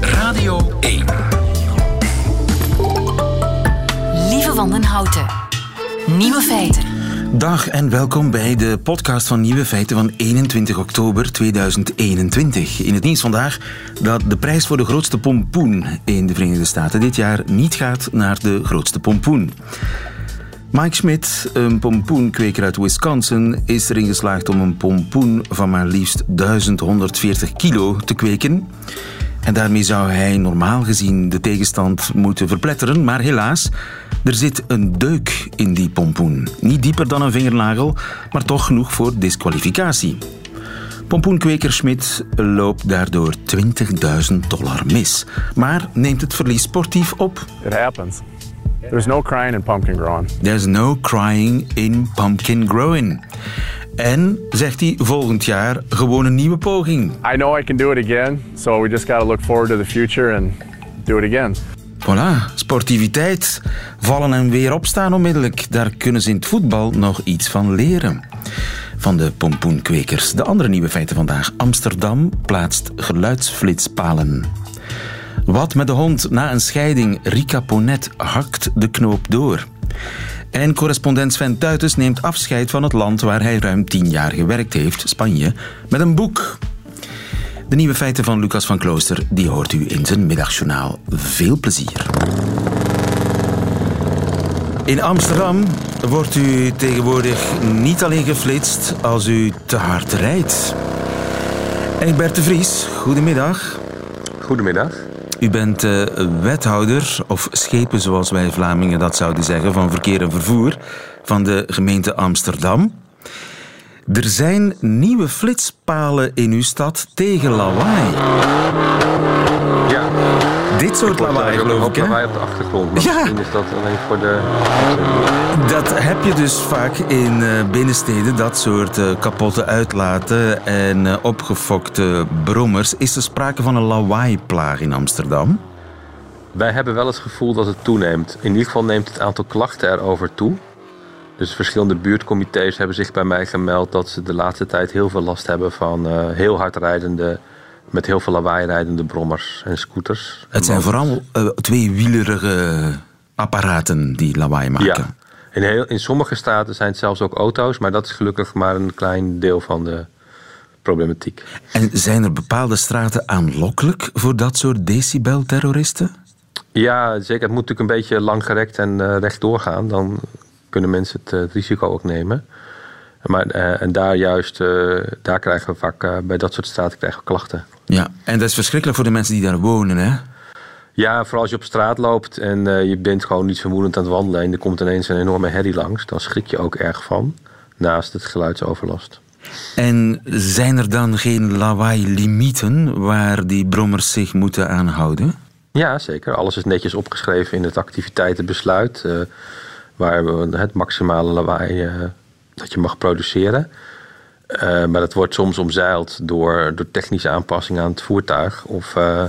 Radio 1. Lieve Wandenhouten. Nieuwe feiten. Dag en welkom bij de podcast van Nieuwe Feiten van 21 oktober 2021. In het nieuws vandaag dat de prijs voor de grootste pompoen in de Verenigde Staten dit jaar niet gaat naar de grootste pompoen. Mike Schmidt, een pompoenkweker uit Wisconsin, is erin geslaagd om een pompoen van maar liefst 1140 kilo te kweken. En daarmee zou hij normaal gezien de tegenstand moeten verpletteren, maar helaas, er zit een deuk in die pompoen. Niet dieper dan een vingernagel, maar toch genoeg voor disqualificatie. Pompoenkweker Schmidt loopt daardoor 20.000 dollar mis, maar neemt het verlies sportief op. It happens. There's no crying in pumpkin growing. There's no crying in pumpkin growing. En, zegt hij, volgend jaar gewoon een nieuwe poging. I know I can do it again, so we just got to look forward to the future and do it again. Voilà, sportiviteit. Vallen en weer opstaan onmiddellijk. Daar kunnen ze in het voetbal nog iets van leren. Van de pompoenkwekers. De andere nieuwe feiten vandaag. Amsterdam plaatst geluidsflitspalen. Wat met de hond na een scheiding? Rika Ponet hakt de knoop door. En correspondent Sven Tuitens neemt afscheid van het land waar hij ruim tien jaar gewerkt heeft, Spanje, met een boek. De nieuwe feiten van Lucas van Klooster, die hoort u in zijn middagjournaal. Veel plezier. In Amsterdam wordt u tegenwoordig niet alleen geflitst als u te hard rijdt. Egbert de Vries, goedemiddag. Goedemiddag. U bent uh, wethouder, of schepen zoals wij Vlamingen dat zouden zeggen, van verkeer en vervoer van de gemeente Amsterdam. Er zijn nieuwe flitspalen in uw stad tegen lawaai. Dit soort lawaai, geloof ik, hè? lawaai op de achtergrond. Maar Ja. Misschien is dat alleen voor de... Dat heb je dus vaak in eh, binnensteden, dat soort eh, kapotte uitlaten en eh, opgefokte brommers. Is er sprake van een lawaaiplaag in Amsterdam? Wij hebben wel het gevoel dat het toeneemt. In ieder geval neemt het aantal klachten erover toe. Dus verschillende buurtcomité's hebben zich bij mij gemeld dat ze de laatste tijd heel veel last hebben van heel hard rijdende, met heel veel lawaai rijdende brommers en scooters. Het zijn vooral eh, tweewielerige apparaten die lawaai maken. Ja. In, heel, in sommige staten zijn het zelfs ook auto's, maar dat is gelukkig maar een klein deel van de problematiek. En zijn er bepaalde straten aanlokkelijk voor dat soort decibelterroristen? Ja, zeker. Het moet natuurlijk een beetje langgerekt en eh, rechtdoor gaan. Dan kunnen mensen het, eh, het risico ook nemen. Maar, en daar juist, daar krijgen we vaak, bij dat soort straten krijgen we klachten. Ja, en dat is verschrikkelijk voor de mensen die daar wonen, hè? Ja, vooral als je op straat loopt en eh, je bent gewoon niet vermoedend aan het wandelen... en er komt ineens een enorme herrie langs, dan schrik je ook erg van. Naast het geluidsoverlast. En zijn er dan geen lawaai-limieten waar die brommers zich moeten aan houden? Ja, zeker. Alles is netjes opgeschreven in het activiteitenbesluit... eh, waar we het maximale lawaai eh, dat je mag produceren... Eh, maar dat wordt soms omzeild door, door technische aanpassingen aan het voertuig. Of eh,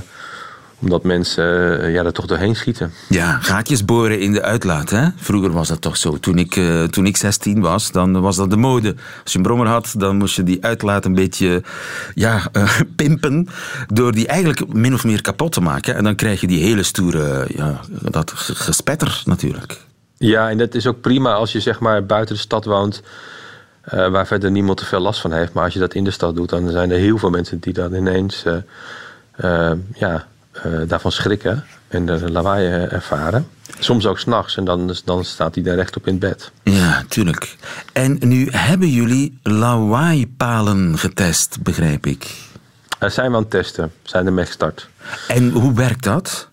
omdat mensen eh, ja, er toch doorheen schieten. Ja, gaatjes boren in de uitlaat, hè? Vroeger was dat toch zo. Toen ik, toen ik 16 was, dan was dat de mode. Als je een brommer had, dan moest je die uitlaat een beetje ja, pimpen... door die eigenlijk min of meer kapot te maken. En dan krijg je die hele stoere, ja, dat ge- gespetter natuurlijk. Ja, en dat is ook prima als je zeg maar buiten de stad woont... eh, waar verder niemand te veel last van heeft. Maar als je dat in de stad doet, dan zijn er heel veel mensen die dan ineens eh, eh, ja, daarvan schrikken en de lawaai ervaren. Soms ook s'nachts en dan, dan staat hij daar rechtop in bed. Ja, tuurlijk. En nu hebben jullie lawaai-palen getest, begrijp ik. Er zijn we aan het testen, zijn er mee gestart. En hoe werkt dat?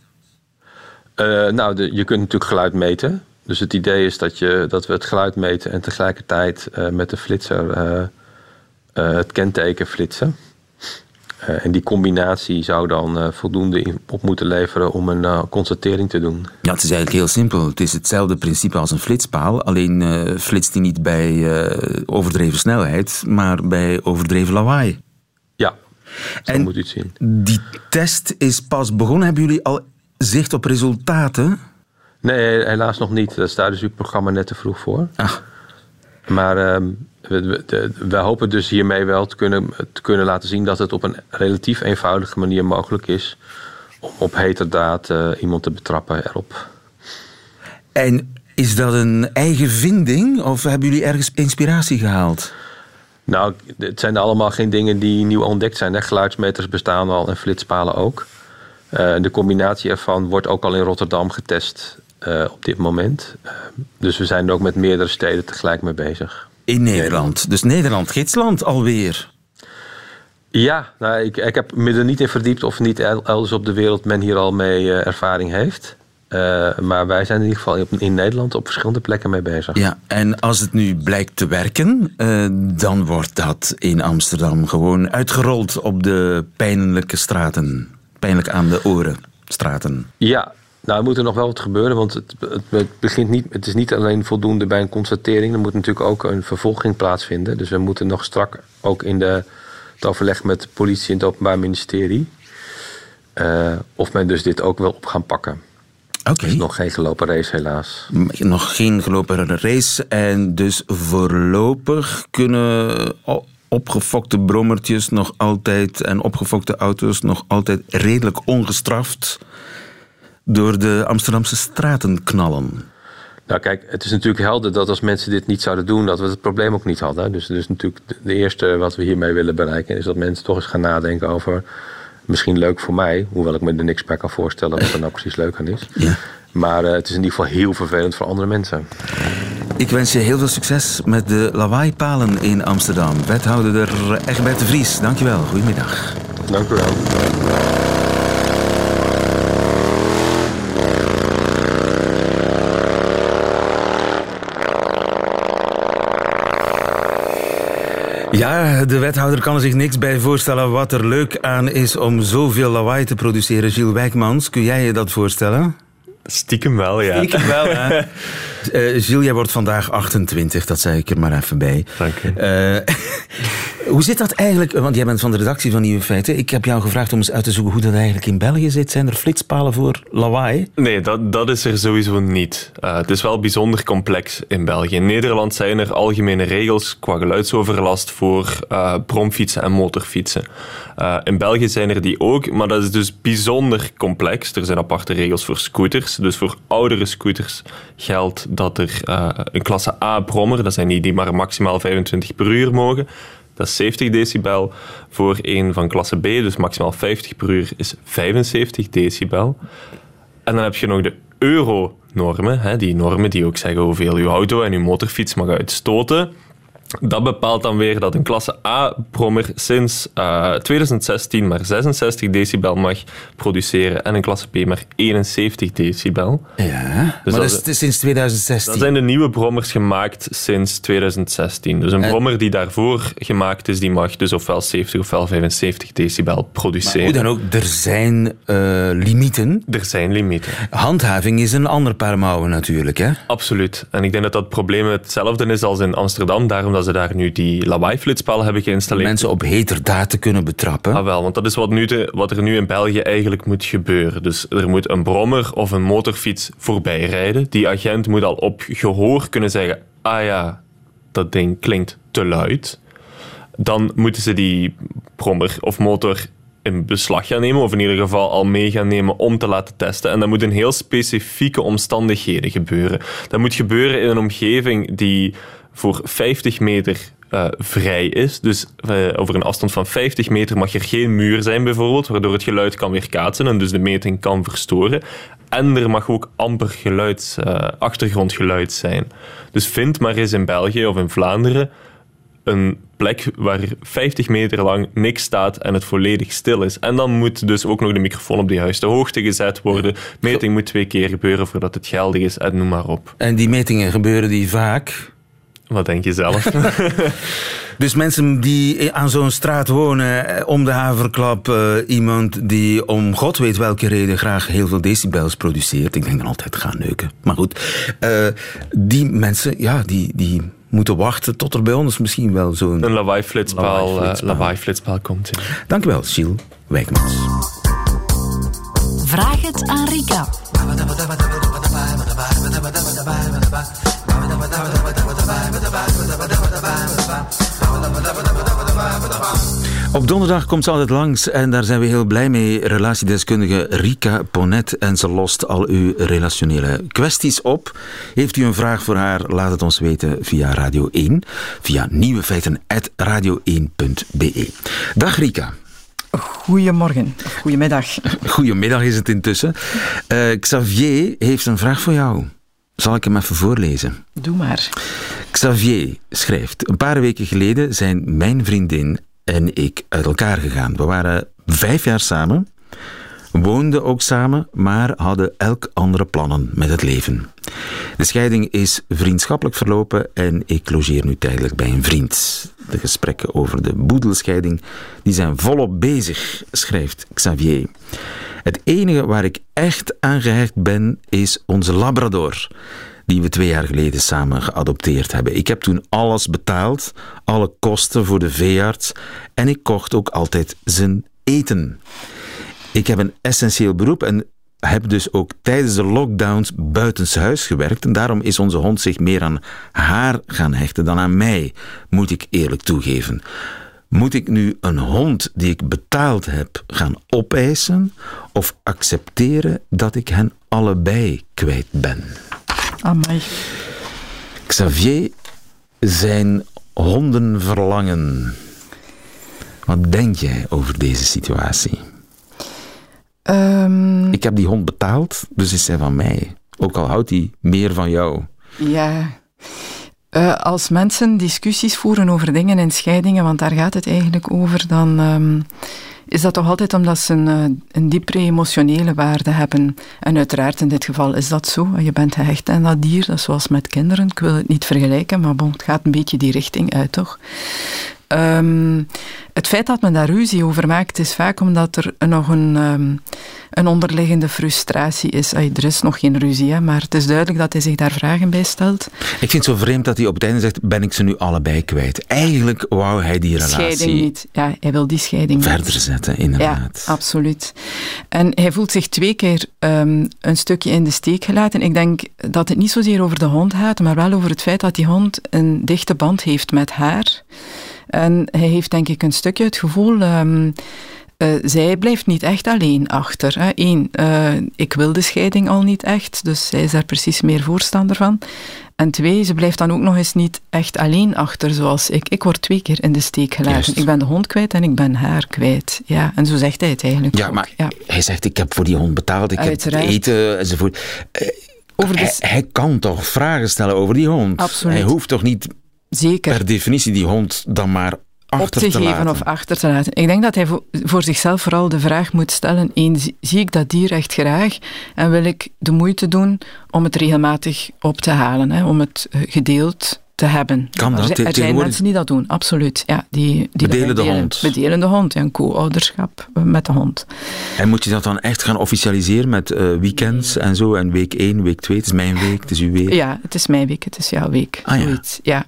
Nou, de, je kunt natuurlijk geluid meten. Dus het idee is dat, je, dat we het geluid meten en tegelijkertijd eh, met de flitser eh, eh, het kenteken flitsen. En die combinatie zou dan voldoende op moeten leveren om een constatering te doen. Ja, het is eigenlijk heel simpel. Het is hetzelfde principe als een flitspaal. Alleen flitst die niet bij overdreven snelheid, maar bij overdreven lawaai. Ja, zo En- moet u het zien. Die test is pas begonnen. Hebben jullie al zicht op resultaten? Nee, helaas nog niet. Daar staat dus uw programma net te vroeg voor. Ah, Maar ehm, we, we, hopen dus hiermee wel te kunnen, te kunnen laten zien dat het op een relatief eenvoudige manier mogelijk is om op heterdaad uh, iemand te betrappen erop. En is dat een eigen vinding of hebben jullie ergens inspiratie gehaald? Nou, het zijn allemaal geen dingen die nieuw ontdekt zijn. Hè. Geluidsmeters bestaan al en flitspalen ook. Uh, de combinatie ervan wordt ook al in Rotterdam getest uh, op dit moment. Uh, dus we zijn er ook met meerdere steden tegelijk mee bezig. In Nederland. Dus Nederland, gidsland alweer. Ja, nou, ik, ik heb me er niet in verdiept of niet elders op de wereld men hier al mee ervaring heeft. Maar wij zijn in ieder geval in Nederland op verschillende plekken mee bezig. Ja, en als het nu blijkt te werken, dan wordt dat in Amsterdam gewoon uitgerold op de pijnlijke straten. Pijnlijk aan de oren straten. Ja, nou, er moet er nog wel wat gebeuren, want het, het, begint niet, het is niet alleen voldoende bij een constatering. Er moet natuurlijk ook een vervolging plaatsvinden. Dus we moeten nog strak ook in de, het overleg met de politie en het Openbaar Ministerie. Uh, of men dus dit ook wil op gaan pakken. Oké. Dus nog geen gelopen race, helaas. Nog geen gelopen race. En dus voorlopig kunnen opgefokte brommertjes nog altijd en opgefokte auto's nog altijd redelijk ongestraft door de Amsterdamse straten knallen. Nou kijk, het is natuurlijk helder dat als mensen dit niet zouden doen, dat we het probleem ook niet hadden. Dus, dus natuurlijk de eerste wat we hiermee willen bereiken is dat mensen toch eens gaan nadenken over misschien leuk voor mij, hoewel ik me er niks bij kan voorstellen wat er nou precies leuk aan is. Ja. Maar uh, het is in ieder geval heel vervelend voor andere mensen. Ik wens je heel veel succes met de lawaaipalen in Amsterdam. Wethouder Egbert de Vries, dankjewel. Goedemiddag. Dank u wel. Ja, de wethouder kan er zich niks bij voorstellen wat er leuk aan is om zoveel lawaai te produceren. Gilles Wijkmans, kun jij je dat voorstellen? Stiekem wel, ja. Stiekem wel, hè? uh, Gilles, jij wordt vandaag 28, dat zei ik er maar even bij. Dank je. Uh, hoe zit dat eigenlijk? Want jij bent van de redactie van Nieuwe Feiten. Ik heb jou gevraagd om eens uit te zoeken hoe dat eigenlijk in België zit. Zijn er flitspalen voor lawaai? Nee, dat, dat is er sowieso niet. Uh, het is wel bijzonder complex in België. In Nederland zijn er algemene regels qua geluidsoverlast voor uh, bromfietsen en motorfietsen. Uh, in België zijn er die ook, maar dat is dus bijzonder complex. Er zijn aparte regels voor scooters. Dus voor oudere scooters geldt dat er een klasse A-brommer, dat zijn die die maar maximaal 25 per uur mogen, dat is 70 decibel. Voor een van klasse B, dus maximaal 50 per uur, is 75 decibel. En dan heb je nog de euro-normen, die normen die ook zeggen hoeveel uw auto en uw motorfiets mag uitstoten. Dat bepaalt dan weer dat een klasse A-brommer sinds uh, eh, 2016 maar 66 decibel mag produceren en een klasse B maar 71 decibel. Ja, dus maar dat is sinds 2016? Dat zijn de nieuwe brommers gemaakt sinds 2016. Dus een brommer die daarvoor gemaakt is, die mag dus ofwel 70 ofwel 75 decibel produceren. Maar hoe dan ook, er zijn uh, limieten. Er zijn limieten. Handhaving is een ander paar mouwen natuurlijk, hè? Absoluut. En ik denk dat dat probleem hetzelfde is als in Amsterdam, daarom dat ze daar nu die lawaai-flitspalen hebben geïnstalleerd. Mensen op heterdaad te kunnen betrappen. Ah, wel, want dat is wat, nu de, wat er nu in België eigenlijk moet gebeuren. Dus er moet een brommer of een motorfiets voorbij rijden. Die agent moet al op gehoor kunnen zeggen: ah ja, dat ding klinkt te luid. Dan moeten ze die brommer of motor in beslag gaan nemen, of in ieder geval al mee gaan nemen om te laten testen. En dat moet in heel specifieke omstandigheden gebeuren. Dat moet gebeuren in een omgeving die voor 50 meter uh, vrij is. Dus uh, over een afstand van 50 meter mag er geen muur zijn, bijvoorbeeld, waardoor het geluid kan weerkaatsen en dus de meting kan verstoren. En er mag ook amper geluid, uh, achtergrondgeluid zijn. Dus vind maar eens in België of in Vlaanderen een plek waar 50 meter lang niks staat en het volledig stil is. En dan moet dus ook nog de microfoon op de juiste hoogte gezet worden. Meting moet twee keer gebeuren voordat het geldig is en noem maar op. En die metingen gebeuren die vaak wat denk je zelf? dus mensen die aan zo'n straat wonen, eh, om de haverklap, uh, iemand die om god weet welke reden graag heel veel decibels produceert. Ik denk dan altijd gaan neuken. Maar goed, uh, die mensen, ja, die, die moeten wachten tot er bij ons misschien wel zo'n... Een lawaai-flitspaal lawaai lawaai komt. Ja. Dank u wel, Gilles Wijkmans. Vraag het aan Rika. Op donderdag komt ze altijd langs en daar zijn we heel blij mee. Relatiedeskundige Rika Ponet en ze lost al uw relationele kwesties op. Heeft u een vraag voor haar? Laat het ons weten via Radio 1, via nieuwefeiten.radio1.be. Dag Rika. Goedemorgen, goedemiddag. Goedemiddag is het intussen. Uh, Xavier heeft een vraag voor jou. Zal ik hem even voorlezen? Doe maar. Xavier schrijft: Een paar weken geleden zijn mijn vriendin en ik uit elkaar gegaan. We waren vijf jaar samen, woonden ook samen, maar hadden elk andere plannen met het leven. De scheiding is vriendschappelijk verlopen en ik logeer nu tijdelijk bij een vriend. De gesprekken over de boedelscheiding die zijn volop bezig, schrijft Xavier. Het enige waar ik echt aan gehecht ben, is onze Labrador die we twee jaar geleden samen geadopteerd hebben. Ik heb toen alles betaald, alle kosten voor de veearts en ik kocht ook altijd zijn eten. Ik heb een essentieel beroep en heb dus ook tijdens de lockdowns buitenshuis gewerkt en daarom is onze hond zich meer aan haar gaan hechten dan aan mij, moet ik eerlijk toegeven. Moet ik nu een hond die ik betaald heb gaan opeisen of accepteren dat ik hen allebei kwijt ben? Amai. Xavier, zijn honden verlangen. Wat denk jij over deze situatie? Um, ik heb die hond betaald, dus is hij van mij. Ook al houdt hij meer van jou. Ja. Uh, als mensen discussies voeren over dingen en scheidingen, want daar gaat het eigenlijk over, dan um, is dat toch altijd omdat ze een, eh, een diepere emotionele waarde hebben. En uiteraard in dit geval is dat zo. Je bent gehecht aan dat dier, dat is zoals met kinderen. Ik wil het niet vergelijken, maar het gaat een beetje die richting uit, toch? Um, het feit dat men daar ruzie over maakt, is vaak omdat er nog een, um, een onderliggende frustratie is. Ay, er is nog geen ruzie, hè, maar het is duidelijk dat hij zich daar vragen bij stelt. Ik vind het zo vreemd dat hij op het einde zegt, ben ik ze nu allebei kwijt? Eigenlijk wou hij die relatie... Scheiding niet. Ja, hij wil die scheiding Verder niet. zetten, inderdaad. Ja, absoluut. En hij voelt zich twee keer um, een stukje in de steek gelaten. Ik denk dat het niet zozeer over de hond gaat, maar wel over het feit dat die hond een dichte band heeft met haar. En hij heeft denk ik een stukje het gevoel. Um, uh, zij blijft niet echt alleen achter. Hè. Eén, uh, ik wil de scheiding al niet echt, dus zij is daar precies meer voorstander van. En twee, ze blijft dan ook nog eens niet echt alleen achter, zoals ik. Ik word twee keer in de steek gelaten. Ik ben de hond kwijt en ik ben haar kwijt. Ja, en zo zegt hij het eigenlijk Ja, ook. maar Ja. hij zegt, ik heb voor die hond betaald, ik Uiteraard. heb eten enzovoort. Eh, Over de hij, hij kan toch vragen stellen over die hond? Absoluut. Hij hoeft toch niet Zeker. per definitie die hond dan maar achter op te, geven laten? of achter te laten. Ik denk dat hij voor, zichzelf vooral de vraag moet stellen: één, zie- zie ik dat dier echt graag en wil ik de moeite doen om het regelmatig op te halen, hè, om het eh, gedeeld te hebben. Kan dat? Er, zijn- er mensen die dat doen, absoluut. Ja, die, die Bedelen de hond. Bedelen de hond, ja, een co-ouderschap met de hond. En moet je dat dan echt gaan officialiseren met eh, weekends en zo? En week 1, week 2, het is mijn week, het is uw week. Ja, het is mijn week, het is jouw week. Ah, ja. ja.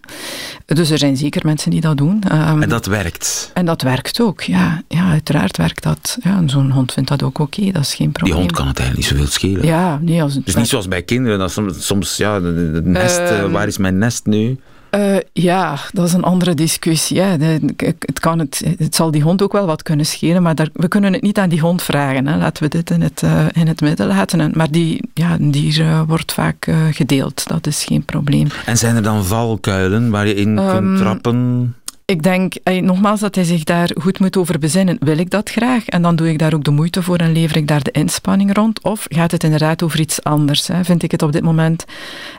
Dus er zijn zeker mensen die dat doen. Ehm, En dat werkt. En dat werkt ook, ja. Ja, uiteraard werkt dat. Ja, zo'n hond vindt dat ook oké, dat is geen Die probleem. hond kan het eigenlijk niet zoveel schelen. Ja, nee, als het... Dus niet zoals bij kinderen, dat soms, soms ja, het nest, eh, Ehm, waar is mijn nest nu? Eh, ja, dat is een andere discussie. Hè. Het, kan het, het zal die hond ook wel wat kunnen schelen, maar daar, we kunnen het niet aan die hond vragen. Hè. Laten we dit in het, eh, in het midden laten. En- Maar die, ja, een dier eh, wordt vaak gedeeld, dat is geen probleem. En zijn er dan valkuilen waar je in Ehm, kunt trappen? Ik denk nogmaals dat hij zich daar goed moet over bezinnen. Wil ik dat graag? En dan doe ik daar ook de moeite voor en lever ik daar de inspanning rond? Of gaat het inderdaad over iets anders? Hè? Vind ik het op dit moment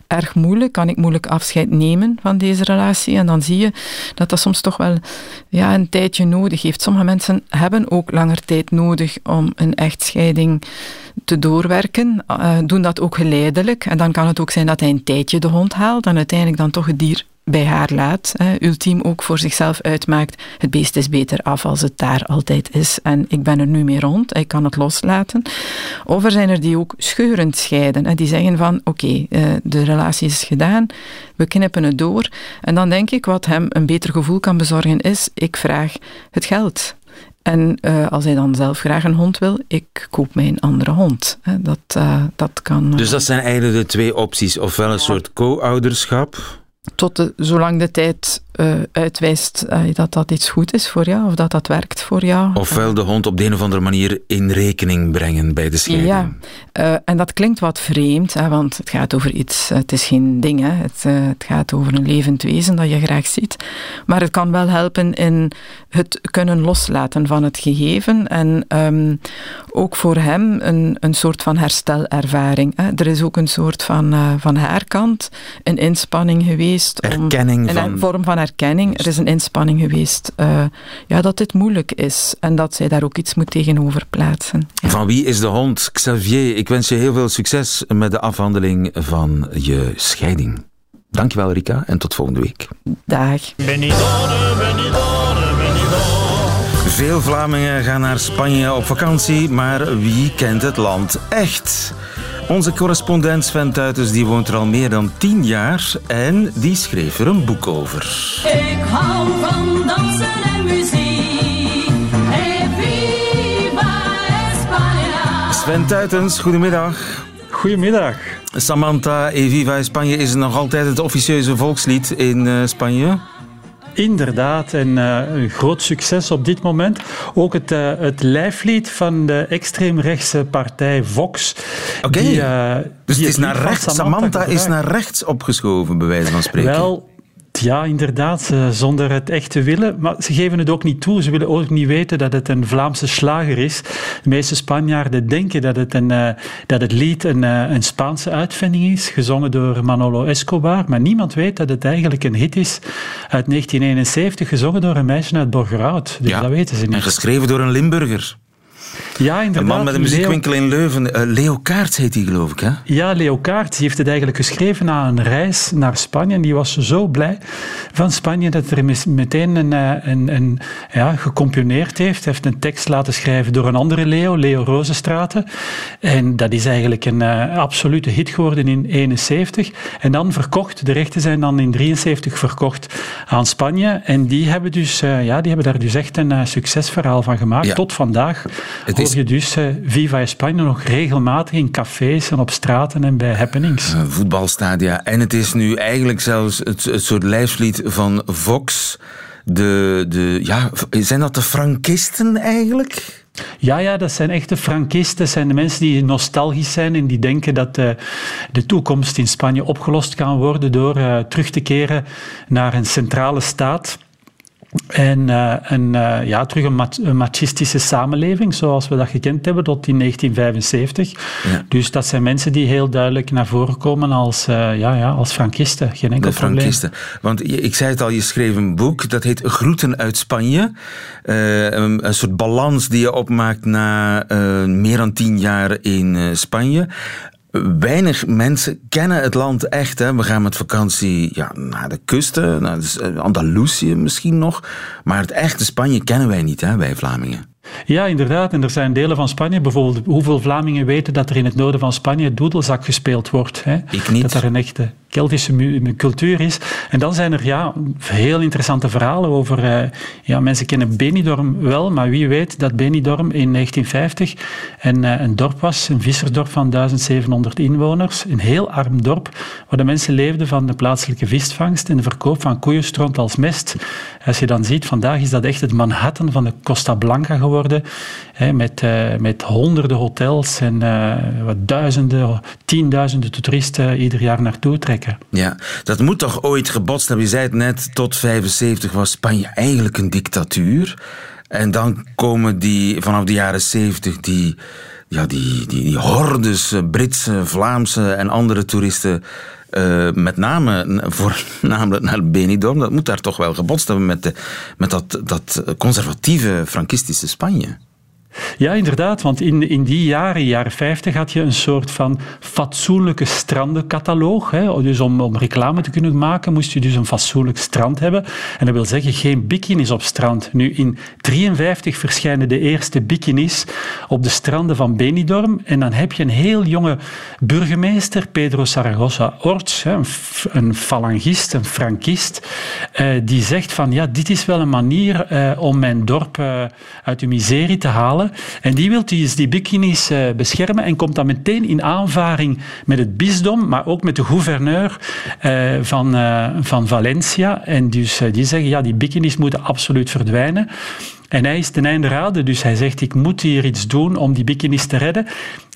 erg moeilijk? Kan ik moeilijk afscheid nemen van deze relatie? En dan zie je dat dat soms toch wel ja, een tijdje nodig heeft. Sommige mensen hebben ook langer tijd nodig om een echtscheiding te doorwerken. Eh, doen dat ook geleidelijk. En dan kan het ook zijn dat hij een tijdje de hond haalt en uiteindelijk dan toch het dier bij haar laat. Hè, ultiem ook voor zichzelf uitmaakt. Het beest is beter af als het daar altijd is. En ik ben er nu mee rond. Ik kan het loslaten. Of er zijn er die ook scheurend scheiden. Hè, die zeggen van oké, eh, de relatie is gedaan. We knippen het door. En dan denk ik wat hem een beter gevoel kan bezorgen is ik vraag het geld. En uh, als hij dan zelf graag een hond wil, ik koop mij een andere hond. Dat, uh, dat kan. Dus dat zijn eigenlijk de twee opties. Ofwel een soort co-ouderschap. Tot de, zolang de tijd uh, uitwijst uh, dat dat iets goed is voor jou, of dat dat werkt voor jou. Ofwel de hond op de een of andere manier in rekening brengen bij de scheiding. Ja, uh, en dat klinkt wat vreemd, hè, want het gaat over iets, het is geen ding, hè. Het, het, gaat over een levend wezen dat je graag ziet. Maar het kan wel helpen in het kunnen loslaten van het gegeven en um, ook voor hem een, een soort van herstelervaring. Hè. Er is ook een soort van, van haar kant een inspanning geweest. Erkenning om, van... Een vorm van erkenning. Er is een inspanning geweest uh, ja, dat dit moeilijk is en dat zij daar ook iets moet tegenover plaatsen. Ja. Van wie is de hond? Xavier, ik wens je heel veel succes met de afhandeling van je scheiding. Dankjewel Rika en tot volgende week. Dag. Veel Vlamingen gaan naar Spanje op vakantie, maar wie kent het land echt? Onze correspondent Sven Tuitens die woont er al meer dan tien jaar en die schreef er een boek over. Ik hou van dansen en muziek. Hey, viva España. Sven Tuitens, goedemiddag. Goedemiddag. Samantha e Viva Spanje is nog altijd het officieuze volkslied in uh, Spanje. Inderdaad, en uh, een groot succes op dit moment. Ook het, uh, het lijflied van de extreemrechtse partij Vox. Oké, okay. uh, dus het is naar rechts. Samantha, Samantha is naar rechts opgeschoven, bij wijze van spreken. Wel, ja, inderdaad, zonder het echt te willen. Maar ze geven het ook niet toe. Ze willen ook niet weten dat het een Vlaamse slager is. De meeste Spanjaarden denken dat het, een, uh, dat het lied een, uh, een Spaanse uitvinding is, gezongen door Manolo Escobar. Maar niemand weet dat het eigenlijk een hit is uit 1971, gezongen door een meisje uit Borgerhout. Dus ja, dat weten ze niet. En geschreven door een Limburger. Ja, inderdaad. Een man met een muziekwinkel Leo... in Leuven. Uh, Leo Kaart heet hij, geloof ik, hè? Ja, Leo Kaart. Die heeft het eigenlijk geschreven na een reis naar Spanje. En die was zo blij van Spanje dat er meteen een, een, een ja, gecomponeerd heeft. Hij heeft een tekst laten schrijven door een andere Leo, Leo Rozenstraten. En dat is eigenlijk een uh, absolute hit geworden in 71. En dan verkocht. De rechten zijn dan in 73 verkocht aan Spanje. En die hebben, dus, uh, ja, die hebben daar dus echt een succesverhaal van gemaakt. Ja. Tot vandaag Het je dus uh, Viva España nog regelmatig in cafés en op straten en bij happenings. Uh, voetbalstadia. En het is nu eigenlijk zelfs het, het soort lijfslied van Vox. De, de, ja, zijn dat de Frankisten eigenlijk? Ja, ja, dat zijn echte Frankisten. Dat zijn de mensen die nostalgisch zijn en die denken dat uh, de toekomst in Spanje opgelost kan worden door uh, terug te keren naar een centrale staat. En, uh, en uh, ja, terug een, mach een, machistische samenleving, zoals we dat gekend hebben tot in 1975. Ja. Dus dat zijn mensen die heel duidelijk naar voren komen als, uh, ja, ja, als Frankisten. Geen enkel De Frankisten. Want ik zei het al, je schreef een boek, dat heet Groeten uit Spanje. een, een, soort balans die je opmaakt na meer dan tien jaar in Spanje. Weinig mensen kennen het land echt. Hè. We gaan met vakantie ja, naar de kusten, naar Andalusië misschien nog. Maar het echte Spanje kennen wij niet, hè, wij Vlamingen. Ja, inderdaad. En er zijn delen van Spanje, bijvoorbeeld hoeveel Vlamingen weten dat er in het noorden van Spanje doedelzak gespeeld wordt. Hè? Ik niet. Dat er een echte Keltische cultuur is. En dan zijn er ja, heel interessante verhalen over... Uh, ja, mensen kennen Benidorm wel, maar wie weet dat Benidorm in 1950 een, uh, een dorp was, een vissersdorp van 1700 inwoners. Een heel arm dorp, waar de mensen leefden van de plaatselijke visvangst en de verkoop van koeienstront als mest. Als je dan ziet, vandaag is dat echt het Manhattan van de Costa Blanca geworden, hè, met, uh, met honderden hotels en wat duizenden, tienduizenden toeristen ieder jaar naartoe trekken. Ja, dat moet toch ooit gebotst hebben. Je zei het net, tot 75 was Spanje eigenlijk een dictatuur. En dan komen die vanaf de jaren 70 die, ja, die, die, die hordes Britse, Vlaamse en andere toeristen. Uh, met name voornamelijk naar Benidorm. Dat moet daar toch wel gebotst hebben met, de, met dat, dat conservatieve Frankistische Spanje. Ja, inderdaad, want in, in die jaren, jaren 50, had je een soort van fatsoenlijke strandencataloog. Hè. Dus om, om reclame te kunnen maken, moest je dus een fatsoenlijk strand hebben. En dat wil zeggen geen bikinis op strand. Nu, in 53 verschijnen de eerste bikinis op de stranden van Benidorm. En dan heb je een heel jonge burgemeester, Pedro Saragossa Orts, een, een falangist, een frankist, eh, die zegt van ja, dit is wel een manier eh, om mijn dorp eh, uit de miserie te halen. En die wil dus die bikinis eh, beschermen en komt dan meteen in aanvaring met het bisdom, maar ook met de gouverneur eh, van, eh, van Valencia. En dus die zeggen ja, die bikinis moeten absoluut verdwijnen. En hij is ten einde raden, dus hij zegt ik moet hier iets doen om die bikinis te redden.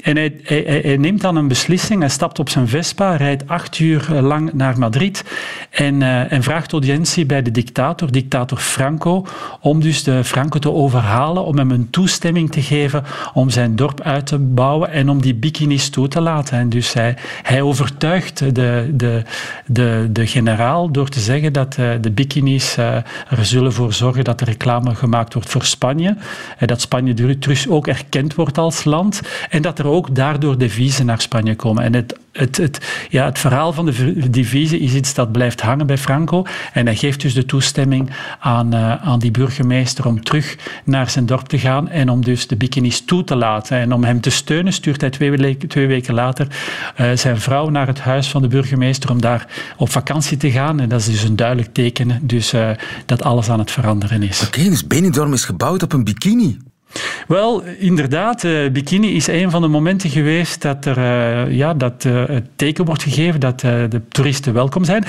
En hij, neemt dan een beslissing, hij stapt op zijn Vespa, rijdt acht uur lang naar Madrid en, eh, en vraagt audiëntie bij de dictator, dictator Franco, om dus de Franco te overhalen, om hem een toestemming te geven om zijn dorp uit te bouwen en om die bikinis toe te laten. En dus hij, hij overtuigt de, de, de, de generaal door te zeggen dat eh, de bikinis eh, er zullen voor zorgen dat er reclame gemaakt wordt voor Spanje, en dat Spanje terug ook erkend wordt als land en dat er ook daardoor deviezen naar Spanje komen. En het, het, het, ja, het verhaal van de deviezen is iets dat blijft hangen bij Franco en hij geeft dus de toestemming aan, eh, aan die burgemeester om terug naar zijn dorp te gaan en om dus de bikinis toe te laten. En om hem te steunen stuurt hij twee, weke- twee weken later eh, zijn vrouw naar het huis van de burgemeester om daar op vakantie te gaan. En dat is dus een duidelijk teken dus, eh, dat alles aan het veranderen is. Oké, dus Benidorm is gebouwd op een bikini. Wel, inderdaad, eh, bikini is een van de momenten geweest dat er eh, ja, dat, eh, het teken wordt gegeven dat eh, de toeristen welkom zijn.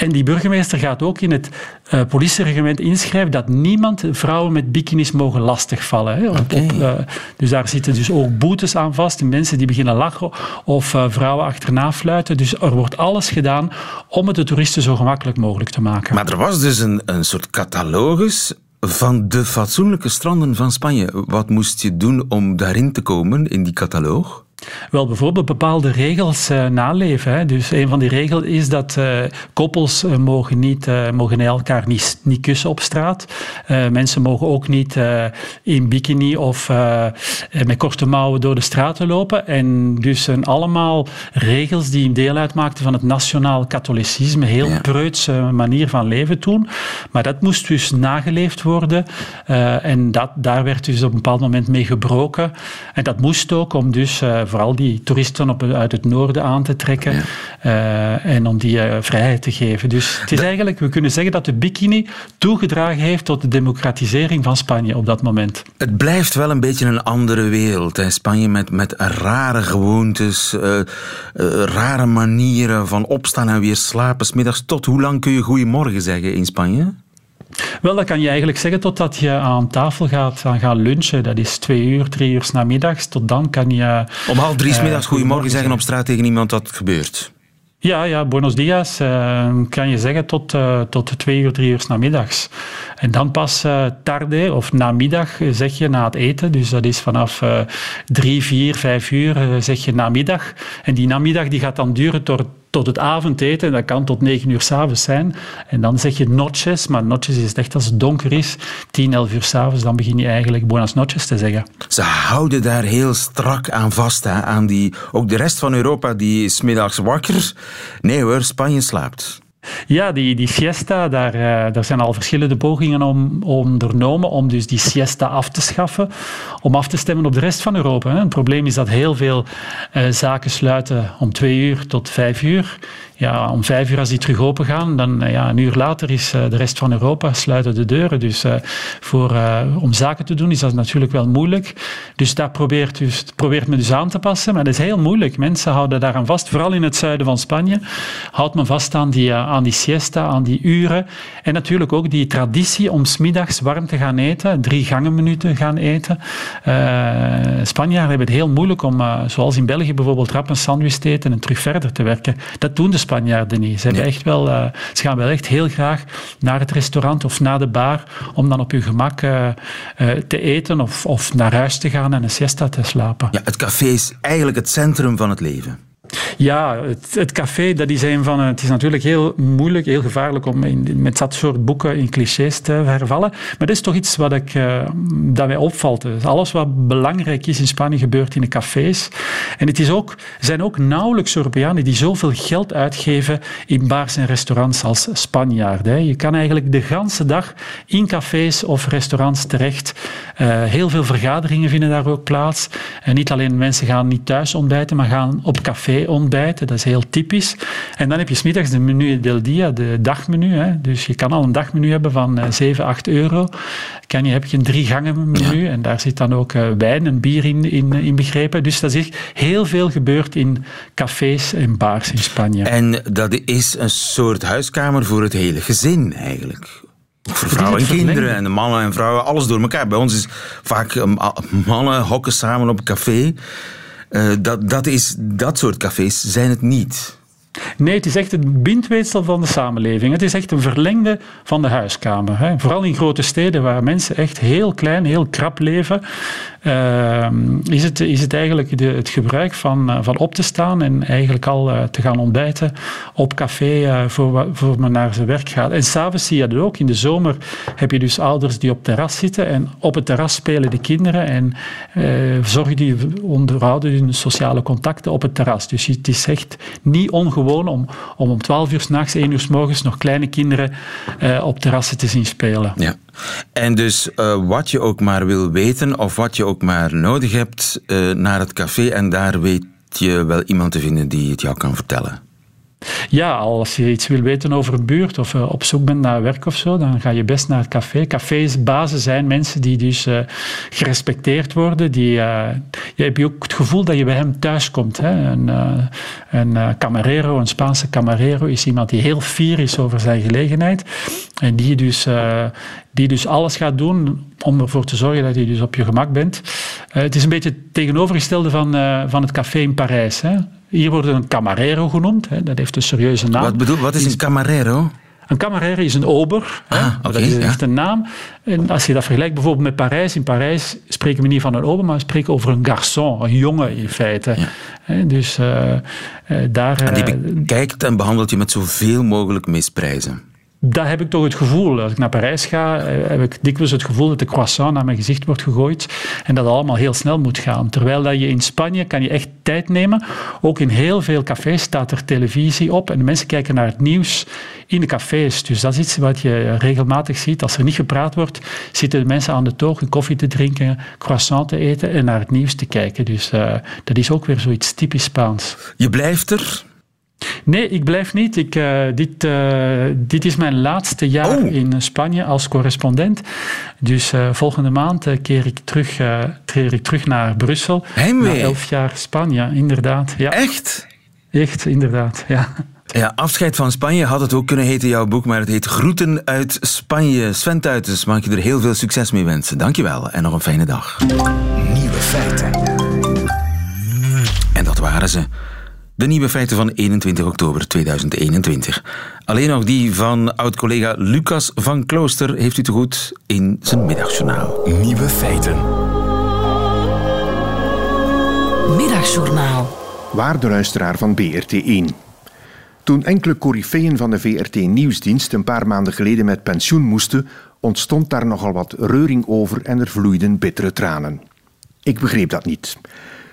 En die burgemeester gaat ook in het eh, politiereglement inschrijven dat niemand vrouwen met bikinis mogen lastigvallen. Hè. Op, Oké. op, dus daar zitten dus ook boetes aan vast. En mensen die beginnen lachen of eh, vrouwen achterna fluiten. Dus er wordt alles gedaan om het de toeristen zo gemakkelijk mogelijk te maken. Maar er was dus een, een soort catalogus van de fatsoenlijke stranden van Spanje. Wat moest je doen om daarin te komen in die cataloog? Wel, bijvoorbeeld bepaalde regels eh, naleven. Hè. Dus een van die regels is dat eh, koppels eh, mogen, niet, mogen elkaar niet, niet kussen op straat. Mensen mogen ook niet in bikini of met korte mouwen door de straten lopen. En dus zijn allemaal regels die deel uitmaakten van het nationaal katholicisme. Heel Ja. preutse manier van leven toen. Maar dat moest dus nageleefd worden. En dat, daar werd dus op een bepaald moment mee gebroken. En dat moest ook om dus vooral die toeristen op, uit het noorden aan te trekken. eh, en om die eh, vrijheid te geven. Dus het is eigenlijk, we kunnen zeggen dat de bikini toegedragen heeft tot de democratisering van Spanje op dat moment. Het blijft wel een beetje een andere wereld. Hè. Spanje met, met rare gewoontes, eh, rare manieren van opstaan en weer slapen. 's middags tot hoe lang kun je goeiemorgen zeggen in Spanje? Wel, dat kan je eigenlijk zeggen totdat je aan tafel gaat, gaan lunchen. Dat is twee uur, drie uur namiddags. Tot dan kan je... Om half drie Eh, middags goeiemorgen zeggen op straat tegen iemand dat het gebeurt. Ja, ja, buenos dias eh, kan je zeggen tot, eh, tot twee uur, drie uur namiddags. En dan pas tarde of namiddag zeg je na het eten. Dus dat is vanaf drie, vier, vijf uur zeg je namiddag. En die namiddag die gaat dan duren tot, tot het avondeten. En dat kan tot negen uur s'avonds zijn. En dan zeg je noches, maar noches is echt als het donker is. Tien, elf uur s'avonds, dan begin je eigenlijk buenas noches te zeggen. Ze houden daar heel strak aan vast. Hè, aan die, ook de rest van Europa die is middags wakker. Nee hoor, Spanje slaapt. Ja, die, die siesta, daar, eh, daar zijn al verschillende pogingen om, ondernomen om dus die siesta af te schaffen, om af te stemmen op de rest van Europa. Het probleem is dat heel veel eh, zaken sluiten om twee uur tot vijf uur. Ja, om vijf uur als die terug open gaan, dan eh, ja, een uur later is eh, de rest van Europa sluiten de deuren. Dus eh, voor, om zaken te doen is dat natuurlijk wel moeilijk. Dus daar probeert, dus, probeert men dus aan te passen, maar dat is heel moeilijk. Mensen houden daaraan vast, vooral in het zuiden van Spanje, houdt men vast aan die, aan die siesta, aan die uren. En natuurlijk ook die traditie om smiddags warm te gaan eten, drie gangenminuten gaan eten. Eh Spanjaarden hebben het heel moeilijk om, zoals in België bijvoorbeeld, rap een sandwich te eten en terug verder te werken. Dat doen de Spanjaarden niet. Ze, echt wel, eh, ze gaan wel echt heel graag naar het restaurant of naar de bar om dan op hun gemak eh, eh, te eten of, of naar huis te gaan en een siesta te slapen. Ja, het café is eigenlijk het centrum van het leven. Ja, het, café, dat is een van, het is natuurlijk heel moeilijk, heel gevaarlijk om met dat soort boeken in clichés te hervallen. Maar dat is toch iets wat ik, eh, dat mij opvalt. Dus alles wat belangrijk is in Spanje gebeurt in de cafés. En het is ook, zijn ook nauwelijks Europeanen die zoveel geld uitgeven in bars en restaurants als Spanjaarden. Je kan eigenlijk de ganse dag in cafés of restaurants terecht. Eh, heel veel vergaderingen vinden daar ook plaats. En niet alleen mensen gaan niet thuis ontbijten, maar gaan op café ontbijten. Dat is heel typisch. En dan heb je smiddags de menu del dia, de dagmenu. Hè. Dus je kan al een dagmenu hebben van eh, 7, 8 euro. Kan je, heb je een drie gangen menu en daar zit dan ook eh, wijn en bier in, in, in begrepen. Dus dat is echt heel veel gebeurd in cafés en bars in Spanje. En dat is een soort huiskamer voor het hele gezin eigenlijk. Voor vrouwen en kinderen en de mannen en vrouwen, alles door elkaar. Bij ons is vaak eh, ma- mannen hokken samen op een café. Eh, dat, dat, is, dat soort cafés zijn het niet. Nee, het is echt het bindweefsel van de samenleving. Het is echt een verlengde van de huiskamer. Hè. Vooral in grote steden waar mensen echt heel klein, heel krap leven, ehm, is, het, is het eigenlijk de, het gebruik van, eh, van op te staan en eigenlijk al eh, te gaan ontbijten op café eh, voor, voor men naar zijn werk gaat. En s'avonds zie je dat ook. In de zomer heb je dus ouders die op terras zitten en op het terras spelen de kinderen en zorgen die onderhouden hun sociale contacten op het terras. Dus het is echt niet ongewoon om om, om 12 uur s'nachts, 1 uur s morgens nog kleine kinderen eh, op terrassen te zien spelen. Ja. En dus eh, wat je ook maar wil weten of wat je ook maar nodig hebt eh, naar het café en daar weet je wel iemand te vinden die het jou kan vertellen. Ja, als je iets wil weten over een buurt of eh, op zoek bent naar werk of zo, dan ga je best naar het café. Cafés basis zijn mensen die dus eh, gerespecteerd worden. Die, eh, je hebt ook het gevoel dat je bij hem thuis komt. Hè. Een, een camarero, een Spaanse camarero, is iemand die heel fier is over zijn gelegenheid. En die dus, die dus alles gaat doen om ervoor te zorgen dat je dus op je gemak bent. Het is een beetje het tegenovergestelde van, van het café in Parijs. Hè. Hier wordt een camarero genoemd. Hè. Dat heeft een serieuze naam. Wat, bedoel, wat is een camarero? Een camarero is een ober. Ah, oké, dat is ja. echt een naam. En als je dat vergelijkt bijvoorbeeld met Parijs. In Parijs spreken we niet van een ober, maar we spreken over een garçon. Een jongen in feite. Hè, Dus eh, eh, daar... En die eh, bekijkt en behandelt je met zoveel mogelijk misprijzen. Dat heb ik toch het gevoel. Als ik naar Parijs ga, eh, heb ik dikwijls het gevoel dat de croissant naar mijn gezicht wordt gegooid en dat het allemaal heel snel moet gaan. Terwijl dat je in Spanje kan je echt tijd nemen. Ook in heel veel cafés staat er televisie op en mensen kijken naar het nieuws in de cafés. Dus dat is iets wat je regelmatig ziet. Als er niet gepraat wordt, zitten de mensen aan de toog een koffie te drinken, croissant te eten en naar het nieuws te kijken. Dus eh, dat is ook weer zoiets typisch Spaans. Je blijft er. Nee, ik blijf niet. Ik, eh, dit, eh, dit is mijn laatste jaar Oh. in Spanje als correspondent. Dus eh, volgende maand keer ik terug, eh, keer ik terug naar Brussel. Heimwee. Na elf jaar Spanje, inderdaad. Ja, Echt? echt, inderdaad. Ja. Ja, afscheid van Spanje had het ook kunnen heten, jouw boek, maar het heet Groeten uit Spanje. Sven Tuitens, mag ik je er heel veel succes mee wensen. Dankjewel en nog een fijne dag. Nieuwe feiten. En dat waren ze. De nieuwe feiten van 21 oktober 2021. Alleen nog die van oud-collega Lucas van Klooster heeft u te goed in zijn middagjournaal. Nieuwe feiten. Middagjournaal. Waarde luisteraar van BRT1. Toen enkele coryfeeën van de VRT-nieuwsdienst een paar maanden geleden met pensioen moesten, ontstond daar nogal wat reuring over en er vloeiden bittere tranen. Ik begreep dat niet.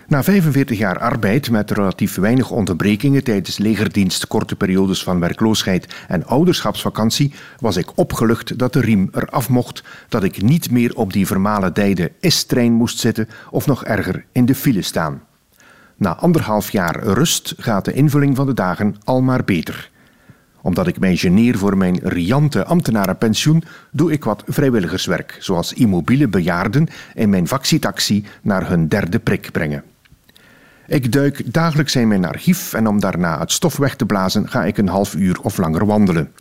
Na 45 jaar arbeid met relatief weinig onderbrekingen tijdens legerdienst, korte periodes van werkloosheid en ouderschapsvakantie, was ik opgelucht dat de riem eraf mocht, dat ik niet meer op die vermalendijde S-trein moest zitten of nog erger in de file staan. Na anderhalf jaar rust gaat de invulling van de dagen al maar beter. Omdat ik mij geneer voor mijn riante ambtenarenpensioen, doe ik wat vrijwilligerswerk, zoals immobiele bejaarden in mijn vaccitaxi naar hun derde prik brengen. Ik duik dagelijks in mijn archief en om daarna het stof weg te blazen ga ik een half uur of langer wandelen.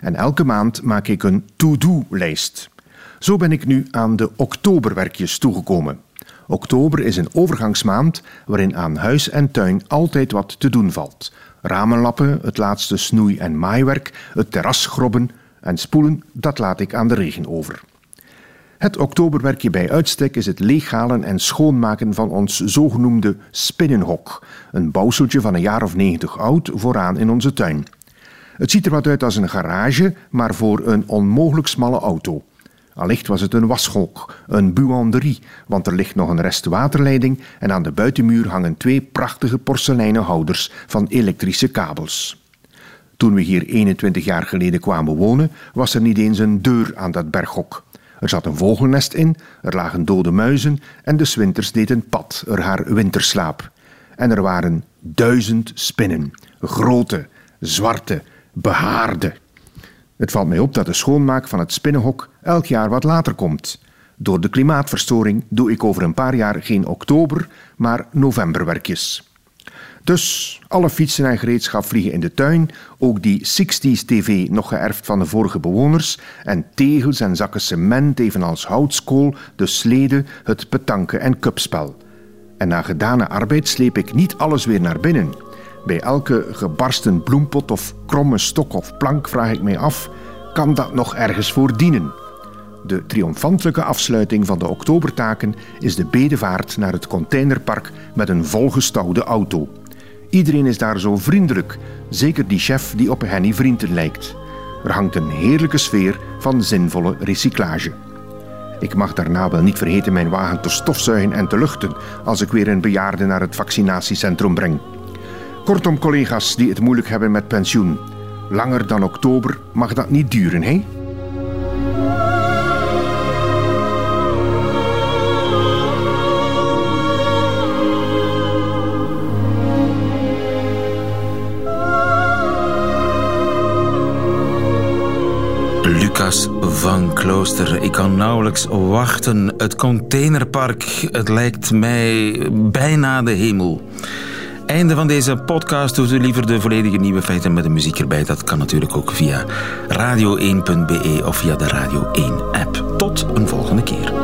En elke maand maak ik een to-do-lijst. Zo ben ik nu aan de oktoberwerkjes toegekomen. Oktober is een overgangsmaand waarin aan huis en tuin altijd wat te doen valt. Ramenlappen, het laatste snoei- en maaiwerk, het terras schrobben en spoelen, dat laat ik aan de regen over. Het oktoberwerkje bij uitstek is het leeghalen en schoonmaken van ons zogenoemde spinnenhok. Een bouwseltje van een jaar of negentig oud vooraan in onze tuin. Het ziet er wat uit als een garage, maar voor een onmogelijk smalle auto. Allicht was het een wascholk, een buanderie, want er ligt nog een rest waterleiding en aan de buitenmuur hangen twee prachtige porseleinen houders van elektrische kabels. Toen we hier 21 jaar geleden kwamen wonen, was er niet eens een deur aan dat berghok. Er zat een vogelnest in, er lagen dode muizen en de winters deed een pad er haar winterslaap. En er waren duizend spinnen, grote, zwarte, behaarde. Het valt mij op dat de schoonmaak van het spinnenhok elk jaar wat later komt. Door de klimaatverstoring doe ik over een paar jaar geen oktober, maar novemberwerkjes. Dus alle fietsen en gereedschap vliegen in de tuin, ook die 60s TV nog geërfd van de vorige bewoners, en tegels en zakken cement, evenals houtskool, de slede, het petanken en cupspel. En na gedane arbeid sleep ik niet alles weer naar binnen. Bij elke gebarsten bloempot of kromme stok of plank vraag ik mij af: kan dat nog ergens voor dienen? De triomfantelijke afsluiting van de oktobertaken is de bedevaart naar het containerpark met een volgestouwde auto. Iedereen is daar zo vriendelijk, zeker die chef die op Henny Vrienden lijkt. Er hangt een heerlijke sfeer van zinvolle recyclage. Ik mag daarna wel niet vergeten mijn wagen te stofzuigen en te luchten als ik weer een bejaarde naar het vaccinatiecentrum breng. Kortom, collega's die het moeilijk hebben met pensioen. Langer dan oktober mag dat niet duren, hè? Van Klooster. Ik kan nauwelijks wachten. Het containerpark, het lijkt mij bijna de hemel. Einde van deze podcast. Doet u liever de volledige nieuwe feiten met de muziek erbij. Dat kan natuurlijk ook via radio1.be of via de Radio 1 app. Tot een volgende keer.